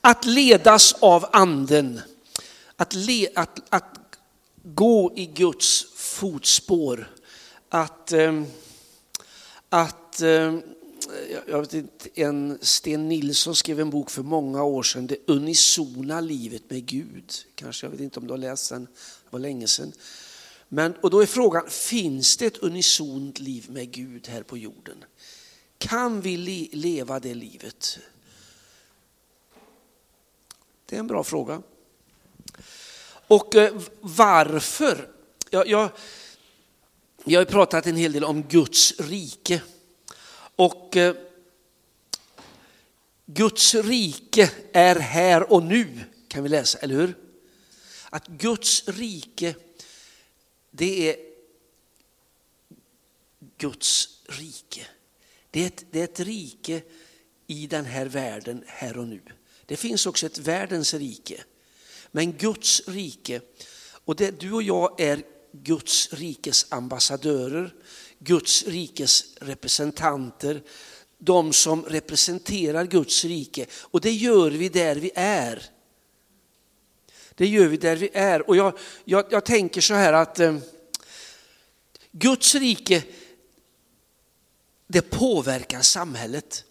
Att ledas av anden, att, le, att, att gå i Guds fotspår, att, ehm, att ehm, jag vet inte, en Sten Nilsson skrev en bok för många år sedan, Det unisona livet med Gud. Kanske, jag vet inte om du har läst den, det var länge sedan. Men, och då är frågan, finns det ett unisont liv med Gud här på jorden? Kan vi le leva det livet? Det är en bra fråga. Och eh, varför? Jag, jag, jag har pratat en hel del om Guds rike. Och eh, Guds rike är här och nu, kan vi läsa, eller hur? Att Guds rike, det är Guds rike. Det är, ett, det är ett rike i den här världen här och nu. Det finns också ett världens rike. Men Guds rike, och det, du och jag är Guds rikes ambassadörer, Guds rikes representanter, de som representerar Guds rike. Och det gör vi där vi är. Det gör vi där vi är. Och jag, jag, jag tänker så här att eh, Guds rike, det påverkar samhället.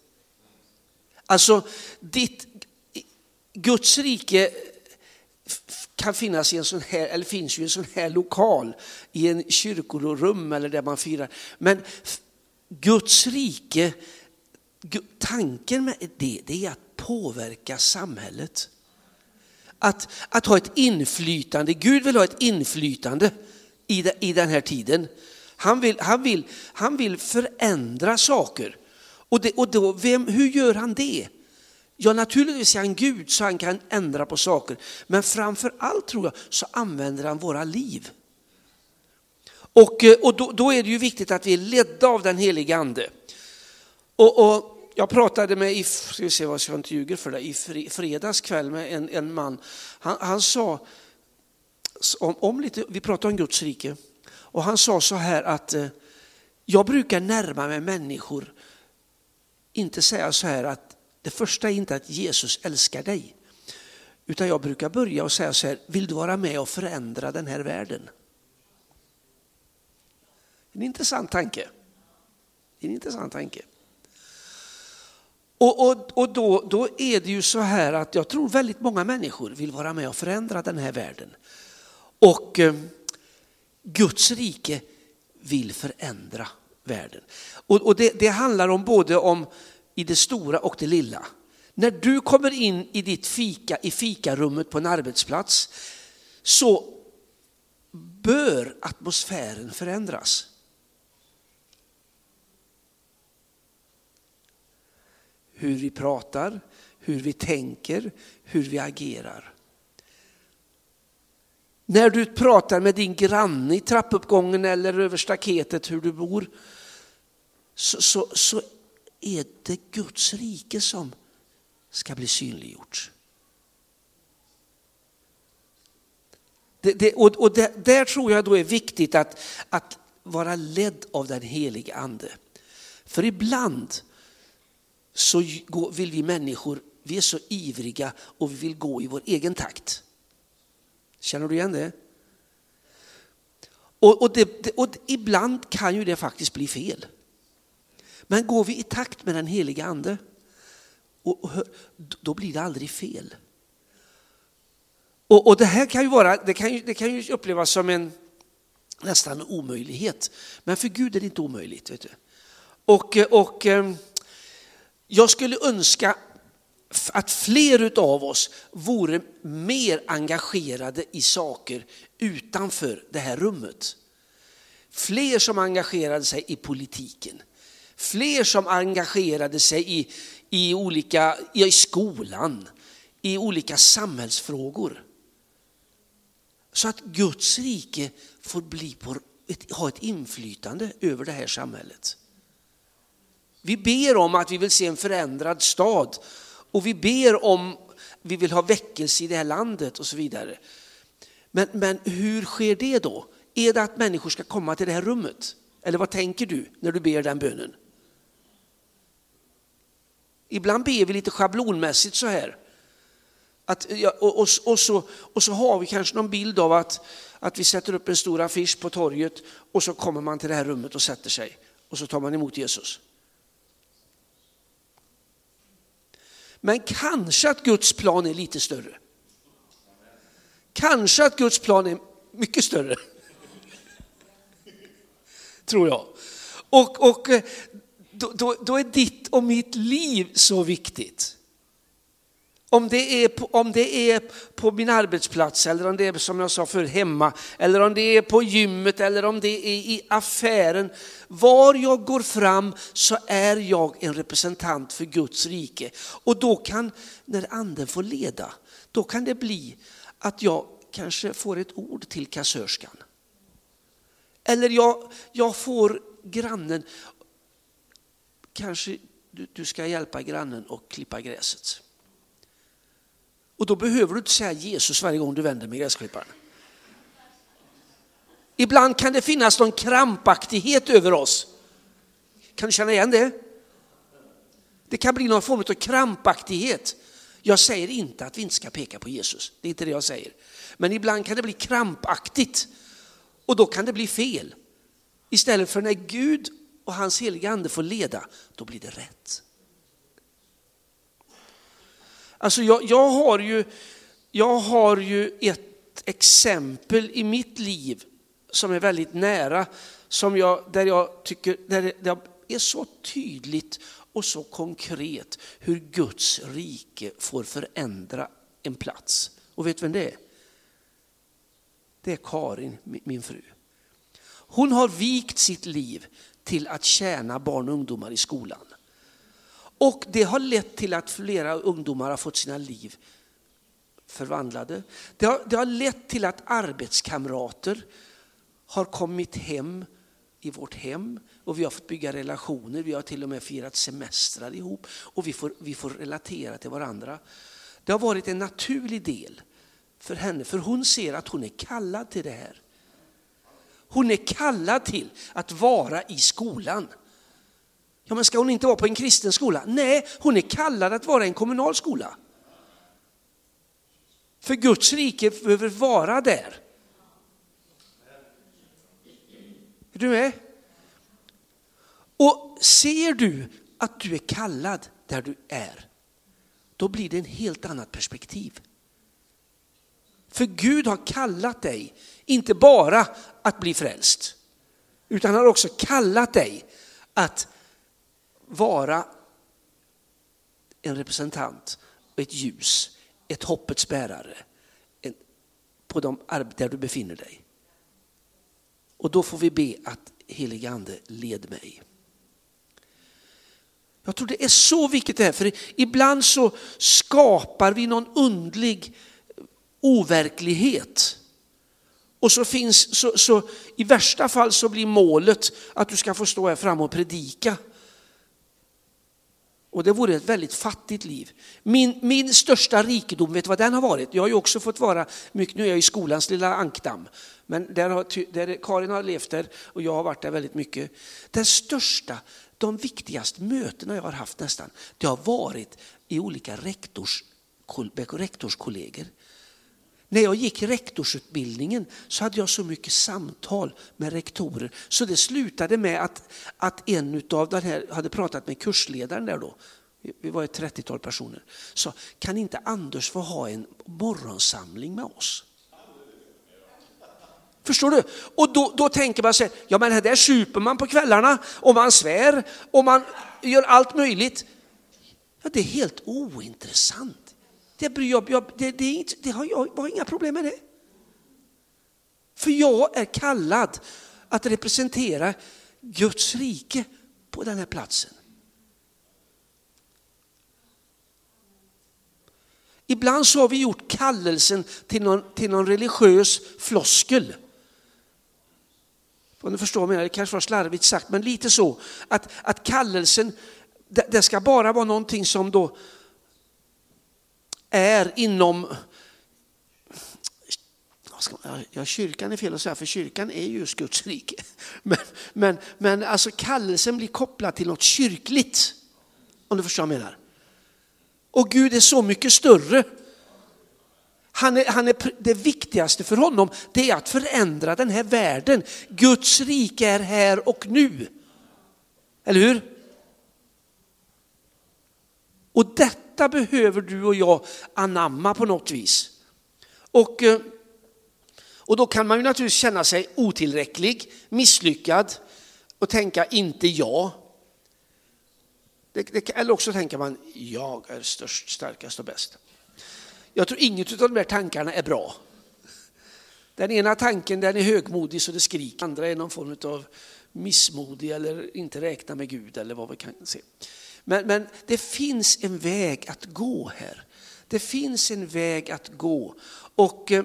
Alltså, ditt, Guds rike kan finnas i en sån här, eller finns ju i en sån här lokal, i en kyrkorum eller där man firar. Men Guds rike, tanken med det, det är att påverka samhället. Att, att ha ett inflytande, Gud vill ha ett inflytande i, i den här tiden. Han vill, han vill, han vill förändra saker. Och, det, och då, vem, hur gör han det? Ja, naturligtvis är han Gud så han kan ändra på saker. Men framför allt tror jag så använder han våra liv. Och, eh, och då, då, är det ju viktigt att vi är ledda av den helige ande. Och, och jag pratade med, i, ska vi se vad jag inte ljuger för det, i fredags kväll med en, en man. Han, han sa, om, om, lite, vi pratade om Guds rike, och han sa så här att eh, jag brukar närma mig människor, inte säga så här att det första är inte att Jesus älskar dig. Utan jag brukar börja och säga så här, vill du vara med och förändra den här världen? En intressant tanke. En intressant tanke. Och, och, och då, då är det ju så här att jag tror väldigt många människor vill vara med och förändra den här världen. Och eh, Guds rike vill förändra världen. Och, och det, det handlar om både om i det stora och det lilla. När du kommer in i ditt fika, i fikarummet på en arbetsplats så bör atmosfären förändras. Hur vi pratar, hur vi tänker, hur vi agerar. När du pratar med din granne i trappuppgången eller över staketet hur du bor så, så, så är det Guds rike som ska bli synliggjort. Det, det, och och det, där tror jag då är viktigt att, att vara ledd av den helige ande. För ibland så vill vi människor, vi är så ivriga och vi vill gå i vår egen takt. Känner du igen det? Och, och, det, och ibland kan ju det faktiskt bli fel. Men går vi i takt med den heliga ande, och, och, då blir det aldrig fel. Och, och, det här kan ju, vara, det kan ju, det kan ju upplevas som en nästan omöjlighet. Men för Gud är det inte omöjligt. Vet du. Och, och eh, jag skulle önska att fler av oss vore mer engagerade i saker utanför det här rummet. Fler som engagerade sig i politiken. Fler som engagerade sig i, i, olika, i skolan, i olika samhällsfrågor. Så att Guds rike får bli på ett, ha ett inflytande över det här samhället. Vi ber om att vi vill se en förändrad stad och vi ber om vi vill ha väckelse i det här landet och så vidare. Men, men hur sker det då? Är det att människor ska komma till det här rummet? Eller vad tänker du när du ber den bönen? Ibland ber vi lite schablonmässigt så här. Att, ja, och, och, och, så, och så har vi kanske någon bild av att, att vi sätter upp en stor affisch på torget och så kommer man till det här rummet och sätter sig och så tar man emot Jesus. Men kanske att Guds plan är lite större. Kanske att Guds plan är mycket större. Tror jag. Och, och då, då, då är ditt och mitt liv så viktigt. Om det, är på, om det är på min arbetsplats eller om det är som jag sa för hemma eller om det är på gymmet eller om det är i affären. Var jag går fram så är jag en representant för Guds rike. Och då kan, när anden får leda, då kan det bli att jag kanske får ett ord till kassörskan. Eller jag, jag får grannen, kanske du, du ska hjälpa grannen att klippa gräset. Och då behöver du inte säga Jesus varje gång du vänder med gräsklipparen. Ibland kan det finnas någon krampaktighet över oss. Kan du känna igen det? Det kan bli någon form av krampaktighet. Jag säger inte att vi inte ska peka på Jesus, det är inte det jag säger. Men ibland kan det bli krampaktigt och då kan det bli fel. Istället för när Gud och hans heliga ande får leda, då blir det rätt. Alltså jag, jag, har ju, jag har ju ett exempel i mitt liv som är väldigt nära, som jag, där jag tycker där det, är så tydligt och så konkret hur Guds rike får förändra en plats. Och vet vem det är? Det är Karin, min fru. Hon har vikt sitt liv till att tjäna barn och ungdomar i skolan. Och det har lett till att flera ungdomar har fått sina liv förvandlade. Det har, det har lett till att arbetskamrater har kommit hem i vårt hem och vi har fått bygga relationer. Vi har till och med firat semestrar ihop och vi får, vi får relatera till varandra. Det har varit en naturlig del för henne, för hon ser att hon är kallad till det här. Hon är kallad till att vara i skolan. Ja, men ska hon inte vara på en kristen skola? Nej, hon är kallad att vara i en kommunal skola. För Guds rike behöver vara där. Är du med? Och ser du att du är kallad där du är, då blir det en helt annat perspektiv. För Gud har kallat dig, inte bara att bli frälst, utan han har också kallat dig att vara en representant och ett ljus, ett hoppets bärare på de där du befinner dig. Och då får vi be att helige ande led mig. Jag tror det är så viktigt det här, för ibland så skapar vi någon undlig overklighet. Och så finns, så, så, i värsta fall så blir målet att du ska få stå här framme och predika. Och det vore ett väldigt fattigt liv. Min, min största rikedom, vet du vad den har varit? Jag har ju också fått vara, mycket, nu är jag i skolans lilla ankdamm, men där har, där Karin har levt där och jag har varit där väldigt mycket. Den största, de viktigaste mötena jag har haft nästan, det har varit i olika rektors, rektorskollegor. När jag gick rektorsutbildningen så hade jag så mycket samtal med rektorer så det slutade med att, att en av de här hade pratat med kursledaren där då, vi var ett 30-tal personer, sa kan inte Anders få ha en morgonsamling med oss? Förstår du? Och då, då tänker man sig, ja men där super man på kvällarna och man svär och man gör allt möjligt. Ja, det är helt ointressant. Det, jag, jag, det, det, det har jag, jag har inga problem med det. För jag är kallad att representera Guds rike på den här platsen. Ibland så har vi gjort kallelsen till någon, till någon religiös floskel. Om du förstår mig, det kanske var slarvigt sagt, men lite så. Att, att kallelsen, det, det ska bara vara någonting som då är inom Ja, kyrkan är fel att säga, för kyrkan är just Guds rike. Men, men, men alltså kallelsen blir kopplad till något kyrkligt. Om du förstår vad jag menar. Och Gud är så mycket större Han är, han är, det viktigaste för honom det är att förändra den här världen. Guds rike är här och nu. Eller hur? Och detta detta behöver du och jag anamma på något vis. Och, eh, och då kan man ju naturligtvis känna sig otillräcklig, misslyckad och tänka inte jag. Det, det, eller också tänker man, jag är störst, starkast och bäst. Jag tror inget av de här tankarna är bra. Den ena tanken den är högmodig så det skriker, den andra är någon form av missmodig eller inte räkna med Gud eller vad vi kan se. Men, men det finns en väg att gå här. Det finns en väg att gå. Och eh,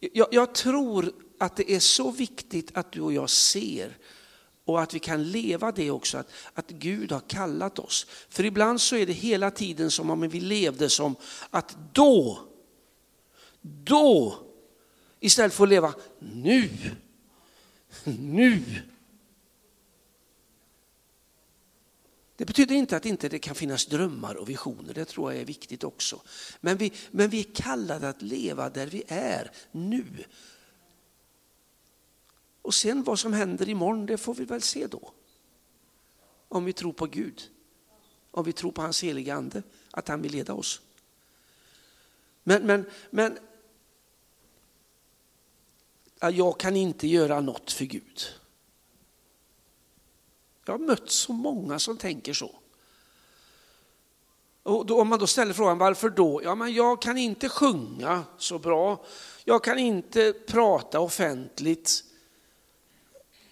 jag, jag tror att det är så viktigt att du och jag ser och att vi kan leva det också, att, att Gud har kallat oss. För ibland så är det hela tiden som om vi levde som att då, då, istället för att leva nu, nu. Det betyder inte att inte det kan finnas drömmar och visioner, det tror jag är viktigt också. Men vi, men vi är kallade att leva där vi är nu. Och sen vad som händer imorgon, det får vi väl se då. Om vi tror på Gud, om vi tror på hans heliga ande, att han vill leda oss. Men, men, men jag kan inte göra något för Gud. Jag har mött så många som tänker så. Och då, om man då ställer frågan varför då? Ja, men jag kan inte sjunga så bra. Jag kan inte prata offentligt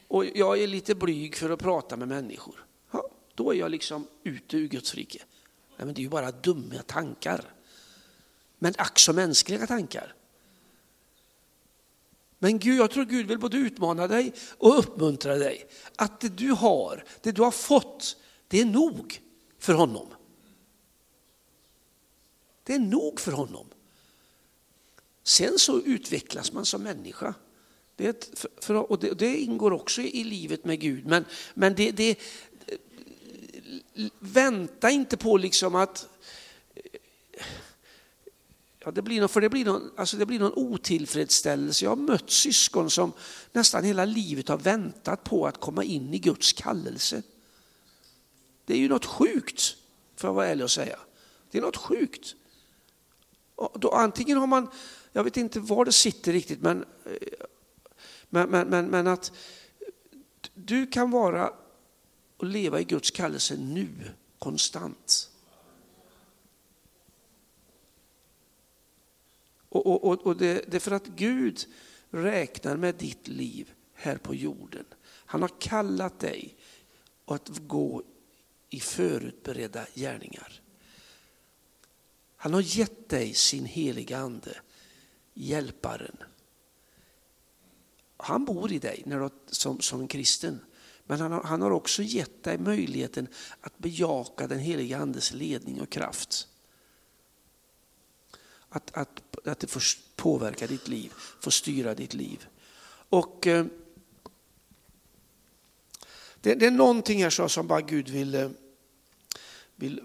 och jag är lite blyg för att prata med människor. Ja, då är jag liksom ute ur Guds rike. Nej, men det är ju bara dumma tankar. Men ack så mänskliga tankar. Men Gud, jag tror Gud vill både utmana dig och uppmuntra dig. Att det du har, det du har fått, det är nog för honom. Det är nog för honom. Sen så utvecklas man som människa. Det, för, för, och det, det, ingår också i livet med Gud. Men, men det, det, vänta inte på liksom att Ja, det blir någon, för det blir, någon, alltså det blir någon otillfredsställelse. Jag har mött syskon som nästan hela livet har väntat på att komma in i Guds kallelse. Det är ju något sjukt, för att vara ärlig och säga. Det är något sjukt. Och då, antingen har man, jag vet inte var det sitter riktigt, men eh, men, men, men, men att du kan vara och leva i Guds kallelse nu, konstant. Och, och, och, och det, det är för att Gud räknar med ditt liv här på jorden. Han har kallat dig att gå i förutberedda gärningar. Han har gett dig sin heliga ande, hjälparen han bor i dig när du, som, som en kristen. Men han har, han har också gett dig möjligheten att bejaka den heliga andes ledning och kraft. Att, att, att det får påverka ditt liv, får styra ditt liv. Och eh, det, det, är någonting här så som bara Gud vill, eh, vill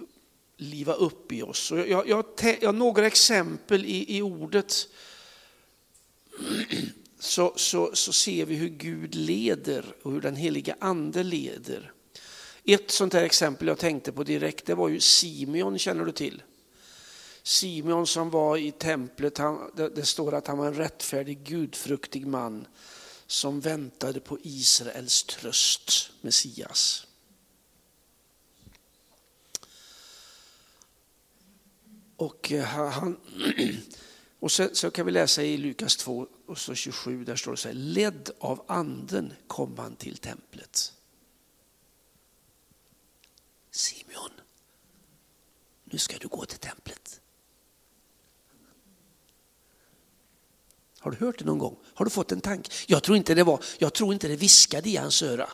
liva upp i oss. Och jag, jag, jag, jag har några exempel i, i ordet så, så, så ser vi hur Gud leder och hur den heliga ande leder. Ett sånt här exempel jag tänkte på direkt, det var ju Simeon, känner du till? Simeon som var i templet, han, det, står att han var en rättfärdig, gudfruktig man som väntade på Israels tröst, Messias. Och eh, han, och så, så, kan vi läsa i Lukas 2 och så 27, där står det så här, ledd av anden kom han till templet. Simeon, nu ska du gå till templet. Har du hört det någon gång? Har du fått en tanke? Jag tror inte det var, jag tror inte det viskade i hans öra.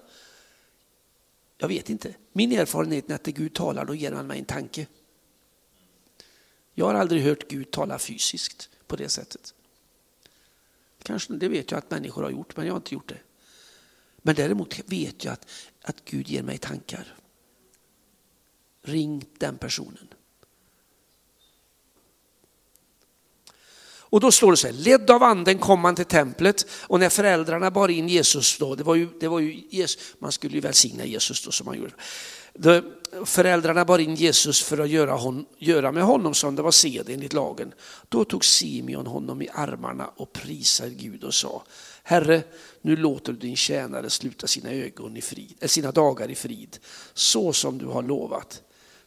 Jag vet inte. Min erfarenhet är att Gud talar, då ger han mig en tanke. Jag har aldrig hört Gud tala fysiskt på det sättet. Kanske, det vet jag att människor har gjort, men jag har inte gjort det. Men däremot vet jag att, att Gud ger mig tankar. Ring den personen. Och då står det så här, ledd av anden kom han till templet och när föräldrarna bar in Jesus då, det var ju, det var ju Jesus, man skulle ju välsigna Jesus då som man gjorde. Då, föräldrarna bar in Jesus för att göra, hon, göra med honom som det var sed enligt lagen. Då tog Simeon honom i armarna och prisade Gud och sa, Herre, nu låter du din tjänare sluta sina, ögon i frid, eller sina dagar i frid, så som du har lovat.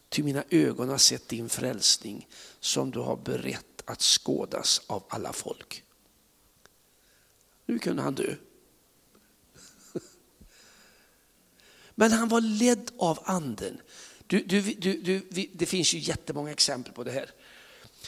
Ty mina ögon har sett din frälsning som du har berett att skådas av alla folk. Nu kunde han dö. Men han var ledd av anden. Du, du, du, det finns ju jättemånga exempel på det här.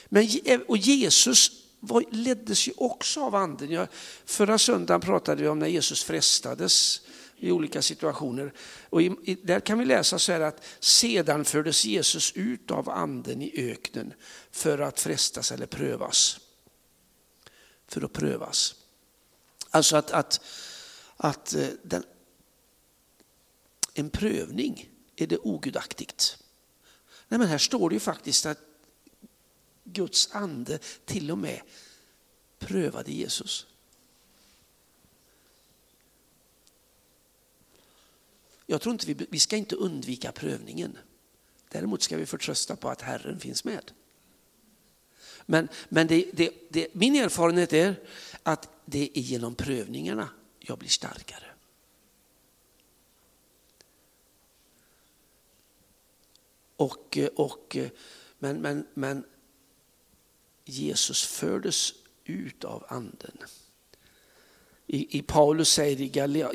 Men, eh, och Jesus var, leddes ju också av anden. Jag, förra söndagen pratade vi om när Jesus frestades i olika situationer. Och i, i, där kan vi läsa så här att sedan fördes Jesus ut av anden i öknen för att frestas eller prövas. För att prövas. Alltså att, att, att eh, den, en prövning, är det ogudaktigt? Nej men här står det ju faktiskt att Guds ande till och med prövade Jesus. Jag tror inte vi, vi ska inte undvika prövningen. Däremot ska vi förtrösta på att Herren finns med. Men, men det, det, det, min erfarenhet är att det är genom prövningarna jag blir starkare. Och, och, men, men, men Jesus fördes ut av anden i, i Paulus säger i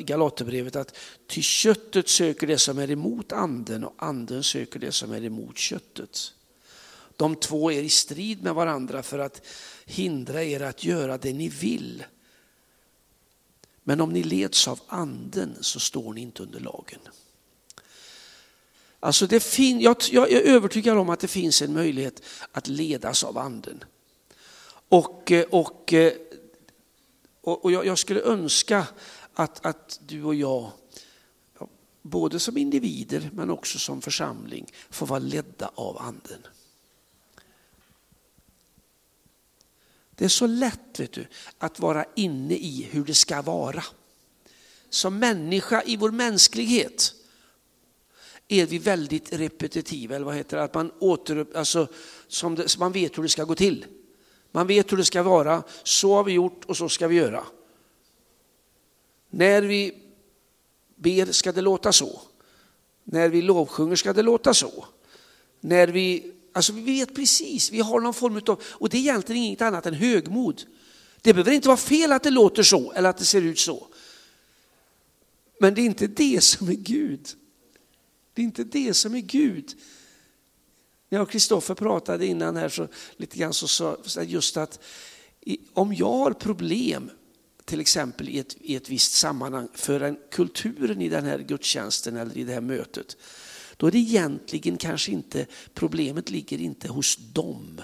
Galaterbrevet att ty köttet söker det som är emot anden och anden söker det som är emot köttet. De två är i strid med varandra för att hindra er att göra det ni vill. Men om ni leds av anden så står ni inte under lagen. Alltså det fin jag, jag är övertygad om att det finns en möjlighet att ledas av anden. Och, eh, och eh, och, jag, jag, skulle önska att, att du och jag, både som individer men också som församling, får vara ledda av anden. Det är så lätt vet du, att vara inne i hur det ska vara. Som människa i vår mänsklighet är vi väldigt repetitiva, eller vad heter det? Att man, åter, alltså, som det, man vet hur det ska gå till. Man vet hur det ska vara, så har vi gjort och så ska vi göra. När vi ber ska det låta så. När vi lovsjunger ska det låta så. När vi, alltså vi vet precis, vi har någon form av, och det är egentligen inget annat än högmod. Det behöver inte vara fel att det låter så eller att det ser ut så. Men det är inte det som är Gud. Det är inte det som är Gud. När jag och Kristoffer pratade innan här så lite grann så sa just att om jag har problem till exempel i ett, i ett visst sammanhang för en kulturen i den här gudstjänsten eller i det här mötet, då är det egentligen kanske inte, problemet ligger inte hos dem,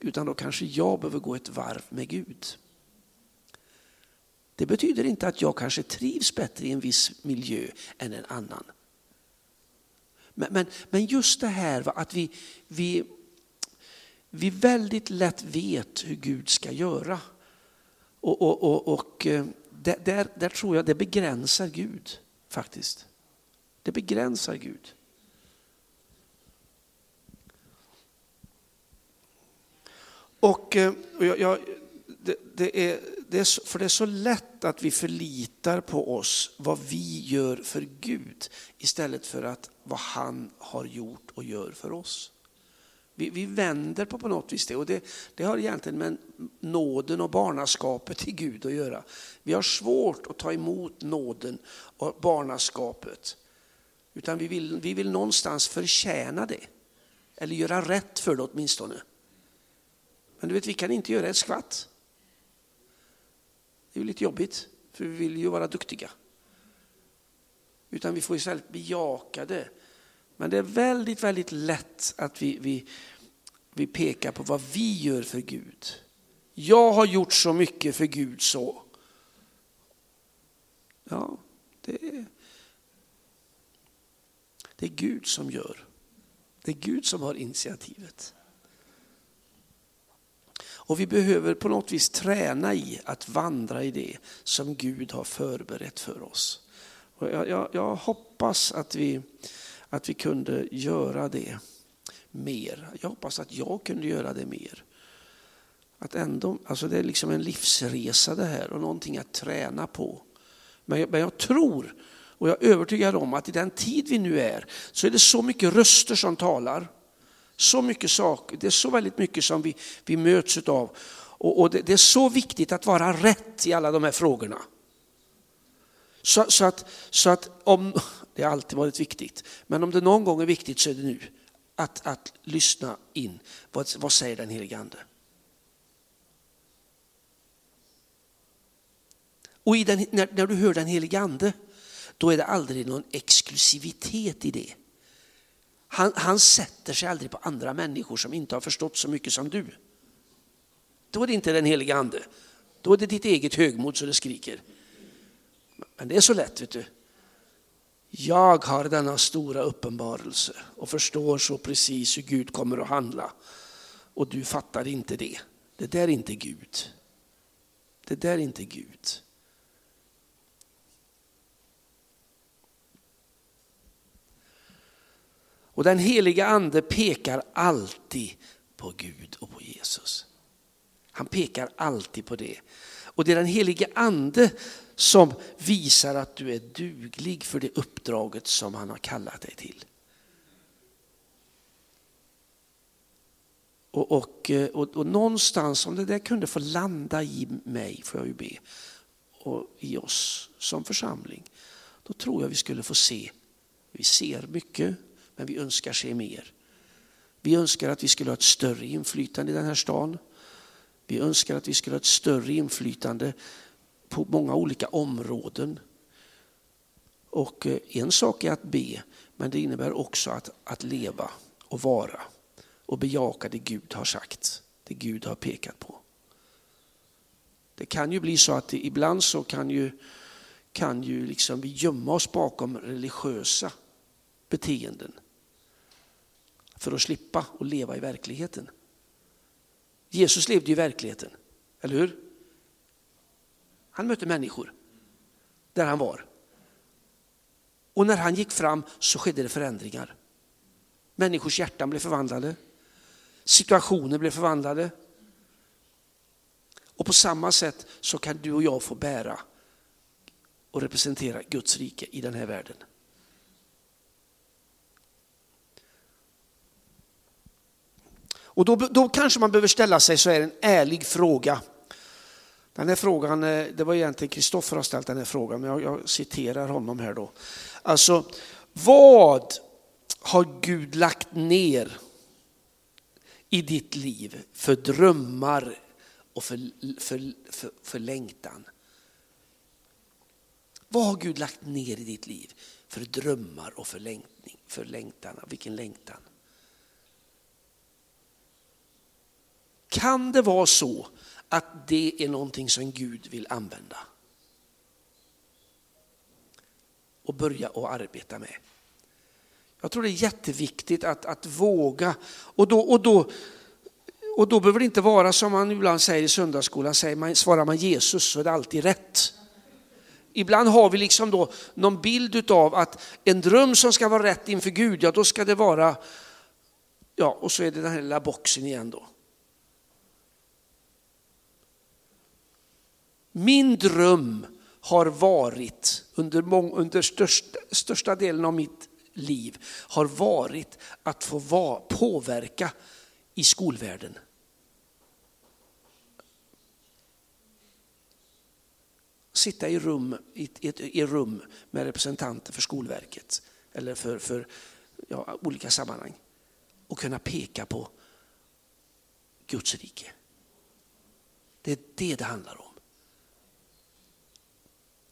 utan då kanske jag behöver gå ett varv med Gud. Det betyder inte att jag kanske trivs bättre i en viss miljö än en annan. Men, men, men just det här att vi, vi, vi väldigt lätt vet hur Gud ska göra. Och, och, och, och eh, där, där tror jag det begränsar Gud faktiskt. Det begränsar Gud. Och, eh, och jag, jag, det, det, är, det är, för det är så lätt att vi förlitar på oss, vad vi gör för Gud, istället för att vad han har gjort och gör för oss. Vi, vi vänder på på något vis det och det, det har egentligen med nåden och barnaskapet till Gud att göra. Vi har svårt att ta emot nåden och barnaskapet. Utan vi vill, vi vill någonstans förtjäna det. Eller göra rätt för det åtminstone. Men du vet, vi kan inte göra ett skvatt. Det är ju lite jobbigt, för vi vill ju vara duktiga. Utan vi får istället bejaka det men det är väldigt, väldigt lätt att vi, vi, vi pekar på vad vi gör för Gud. Jag har gjort så mycket för Gud så. Ja, det är, det är Gud som gör. Det är Gud som har initiativet. Och vi behöver på något vis träna i att vandra i det som Gud har förberett för oss. Och jag, jag, jag hoppas att vi, att vi kunde göra det mer. Jag hoppas att jag kunde göra det mer. Att ändå, alltså det är liksom en livsresa det här och någonting att träna på. Men jag, men jag tror och jag är övertygad om att i den tid vi nu är så är det så mycket röster som talar. Så mycket saker, det är så väldigt mycket som vi, vi möts av. Och, och det, det, är så viktigt att vara rätt i alla de här frågorna. Så, så, att, så att om, det har alltid varit viktigt, men om det någon gång är viktigt så är det nu. Att, att lyssna in, vad, vad säger den helige Ande? Och i den, när, när du hör den helige Ande, då är det aldrig någon exklusivitet i det. Han, han sätter sig aldrig på andra människor som inte har förstått så mycket som du. Då är det inte den heliga ande. Då är det ditt eget högmod så det skriker. Men det är så lätt, vet du. Jag har denna stora uppenbarelse och förstår så precis hur Gud kommer att handla. Och du fattar inte det. Det där är inte Gud. Det där är inte Gud. Och den heliga ande pekar alltid på Gud och på Jesus. Han pekar alltid på det. Och det är den helige ande som visar att du är duglig för det uppdraget som han har kallat dig till. Och, och, eh, och, och någonstans, om det där kunde få landa i mig, får jag ju be, och i oss som församling, då tror jag vi skulle få se, vi ser mycket, men vi önskar se mer. Vi önskar att vi skulle ha ett större inflytande i den här stan. Vi önskar att vi skulle ha ett större inflytande på många olika områden. Och eh, en sak är att be, men det innebär också att, att leva och vara och bejaka det Gud har sagt, det Gud har pekat på. Det kan ju bli så att det, ibland så kan ju, kan ju liksom vi gömma oss bakom religiösa beteenden för att slippa att leva i verkligheten. Jesus levde i verkligheten, eller hur? Han mötte människor där han var. Och när han gick fram så skedde det förändringar. Människors hjärtan blev förvandlade. Situationer blev förvandlade. Och på samma sätt så kan du och jag få bära och representera Guds rike i den här världen. Och då, då kanske man behöver ställa sig så är en ärlig fråga. Den här frågan, eh, det var egentligen Kristoffer har ställt den här frågan, men jag, jag citerar honom här då. Alltså, vad har Gud lagt ner i ditt liv för drömmar och för, för, för, för längtan? Vad har Gud lagt ner i ditt liv för drömmar och för, längtning, för längtan? Vilken längtan? Kan det vara så att det är någonting som Gud vill använda? Och börja att arbeta med. Jag tror det är jätteviktigt att, att våga. Och då, och, då, och då behöver det inte vara som man ibland säger i söndagsskolan, säger man, svarar man Jesus så är det alltid rätt. Ibland har vi liksom då någon bild av att en dröm som ska vara rätt inför Gud, ja då ska det vara, ja och så är det den här lilla boxen igen då. Min dröm har varit, under, mång, under största, största delen av mitt liv, har varit att få va, påverka i skolvärlden. Sitta i rum, i, i, i rum med representanter för Skolverket eller för, för ja, olika sammanhang och kunna peka på Guds rike. Det är det det handlar om.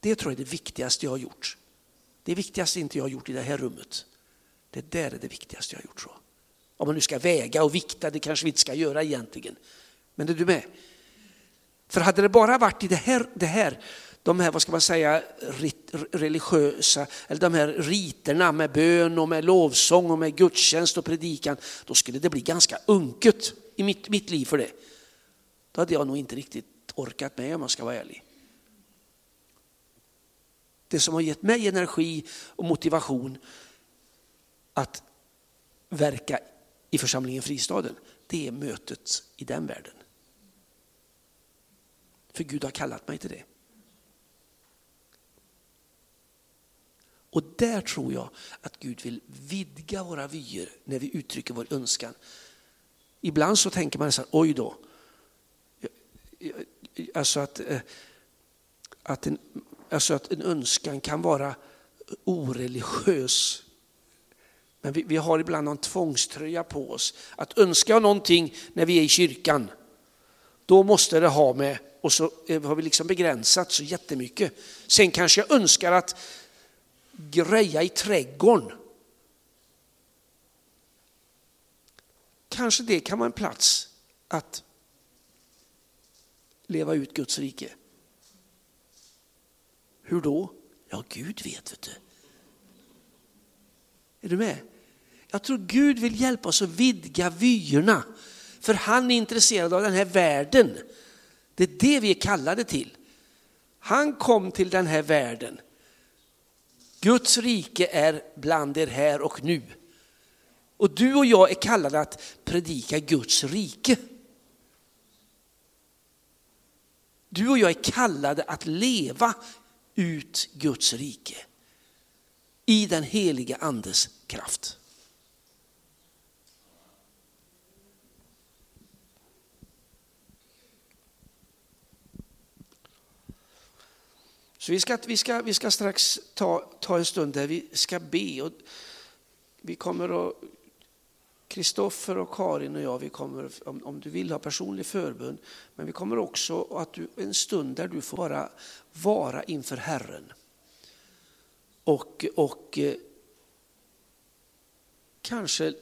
Det tror jag är det viktigaste jag har gjort. Det viktigaste inte jag har gjort i det här rummet. Det där är det viktigaste jag har gjort. Så. Om man nu ska väga och vikta, det kanske vi inte ska göra egentligen. Men är du med? För hade det bara varit i det här, det här de här, vad ska man säga, religiösa, eller de här riterna med bön och med lovsång och med gudstjänst och predikan, då skulle det bli ganska unket i mitt, mitt liv för det. då hade jag nog inte riktigt orkat med om jag ska vara ärlig. Det som har gett mig energi och motivation att verka i församlingen Fristaden, det är mötet i den världen. För Gud har kallat mig till det. Och där tror jag att Gud vill vidga våra vyer när vi uttrycker vår önskan. Ibland så tänker man så här, oj då. Alltså att, eh, att, en, alltså att en önskan kan vara oreligiös. Men vi, vi har ibland någon tvångströja på oss. Att önska någonting när vi är i kyrkan, då måste det ha med, och så eh, har vi liksom begränsat så jättemycket. Sen kanske jag önskar att greja i trädgården. Kanske det kan vara en plats att leva ut Guds rike. Hur då? Ja, Gud vet. vet du. Är du med? Jag tror Gud vill hjälpa oss att vidga vyerna. För han är intresserad av den här världen. Det är det vi är kallade till. Han kom till den här världen Guds rike är bland er här och nu. Och du och jag är kallade att predika Guds rike. Du och jag är kallade att leva ut Guds rike i den heliga andes kraft. Så vi ska, vi ska, vi ska strax ta, ta en stund där vi ska be. Och vi kommer att, Kristoffer och Karin och jag, vi kommer, om, om du vill ha personlig förbön, men vi kommer också att du, en stund där du får bara vara inför Herren. Och, och eh, kanske,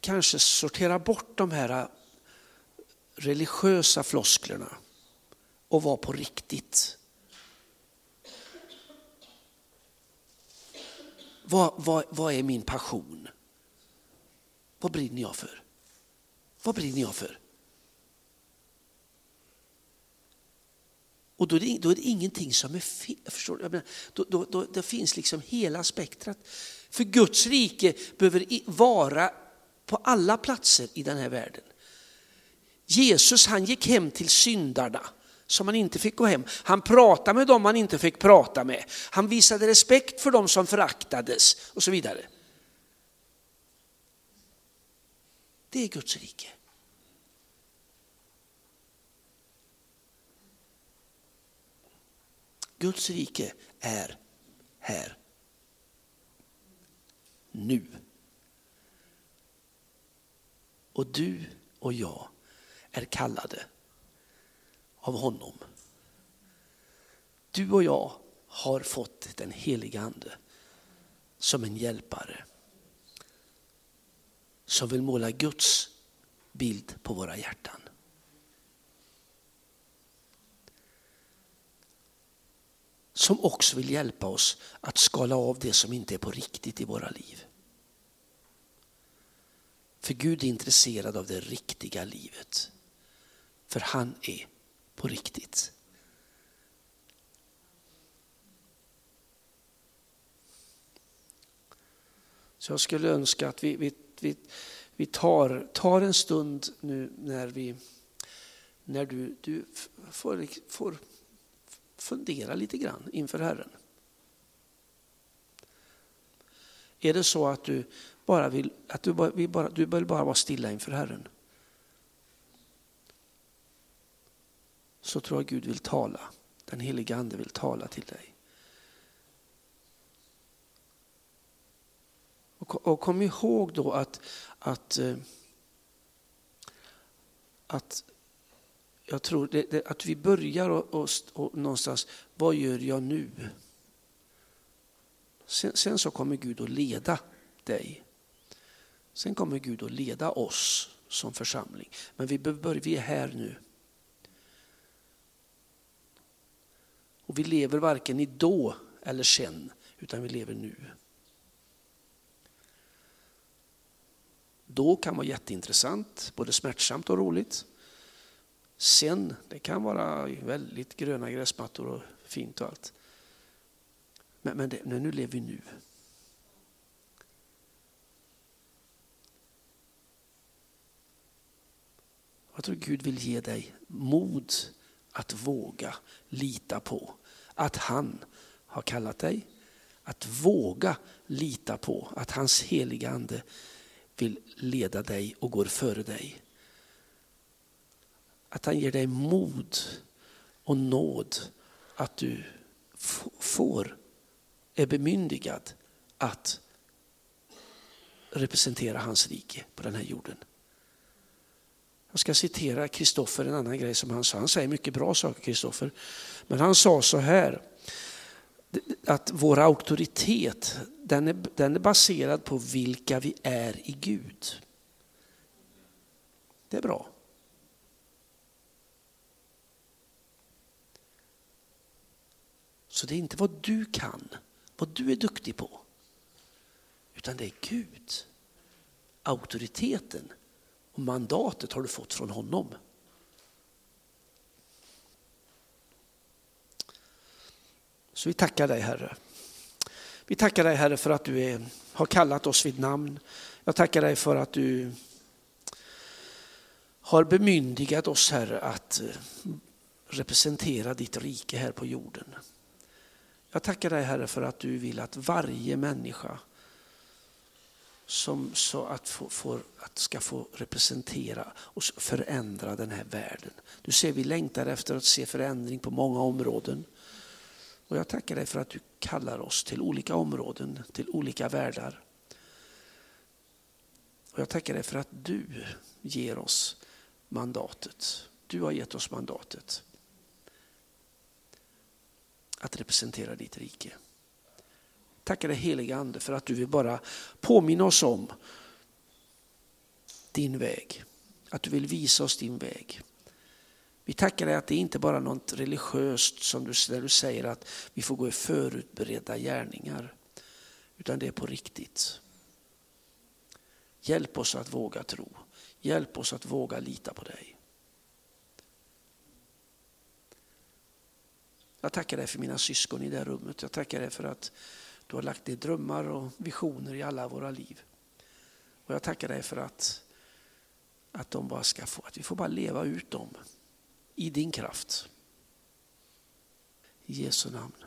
kanske sortera bort de här eh, religiösa flosklerna och vara på riktigt. Vad, vad, vad är min passion? Vad brinner jag för? Vad brinner jag för? Och då är, det, då är det ingenting som är fel. Förstår du? Menar, då, då, då, det finns liksom hela spektrat. För Guds rike behöver vara på alla platser i den här världen. Jesus han gick hem till syndarna som han inte fick gå hem. Han pratade med dem han inte fick prata med. Han visade respekt för dem som föraktades och så vidare. Det är Guds rike. Guds rike är här. Nu. Och du och jag är kallade av honom. Du och jag har fått den helige Ande som en hjälpare. Som vill måla Guds bild på våra hjärtan. Som också vill hjälpa oss att skala av det som inte är på riktigt i våra liv. För Gud är intresserad av det riktiga livet. För han är på riktigt. Så jag skulle önska att vi, vi, vi, vi tar, tar en stund nu när, vi, när du, du får, får fundera lite grann inför Herren. Är det så att du bara vill, att du, bara, du vill bara vara stilla inför Herren? Så tror jag Gud vill tala. Den heliga Ande vill tala till dig. Och, kom ihåg då att, att, eh, att jag tror det, det, att vi börjar och, och, och, någonstans, vad gör jag nu? Sen, sen, så kommer Gud att leda dig. Sen kommer Gud att leda oss som församling. Men vi, bör, vi är här nu. Och vi lever varken i då eller sen, utan vi lever nu. Då kan vara jätteintressant, både smärtsamt och roligt. Sen, det kan vara väldigt gröna gräsmattor och fint och allt. Men, men, det, men nu lever vi nu. Jag tror Gud vill ge dig mod att våga lita på att han har kallat dig. Att våga lita på att hans heliga ande vill leda dig och går före dig. Att han ger dig mod och nåd att du får, är bemyndigad att representera hans rike på den här jorden. Jag ska citera Kristoffer, en annan grej som han sa. Han säger mycket bra saker, Kristoffer. Men han sa så här, att vår auktoritet, den är, den är baserad på vilka vi är i Gud. Det är bra. Så det är inte vad du kan, vad du är duktig på, utan det är Gud. Auktoriteten och mandatet har du fått från honom. Så vi tackar dig Herre. Vi tackar dig Herre för att du är, har kallat oss vid namn. Jag tackar dig för att du har bemyndigat oss Herre att eh, representera ditt rike här på jorden. Jag tackar dig Herre för att du vill att varje människa som så att, få, får, att ska få representera och förändra den här världen. Du ser vi längtar efter att se förändring på många områden. Och jag tackar dig för att du kallar oss till olika områden, till olika världar. Och jag tackar dig för att du ger oss mandatet. Du har gett oss mandatet att representera ditt rike. Tackar dig heliga Ande för att du vill bara påminna oss om din väg. Att du vill visa oss din väg. Vi tackar dig att det inte bara är något religiöst som du, där du säger att vi får gå i förutberedda gärningar. Utan det är på riktigt. Hjälp oss att våga tro. Hjälp oss att våga lita på dig. Jag tackar dig för mina syskon i det här rummet. Jag tackar dig för att du har lagt ner drömmar och visioner i alla våra liv. Och jag tackar dig för att, att, de bara ska få, att vi får bara leva ut dem i din kraft. I Jesu namn.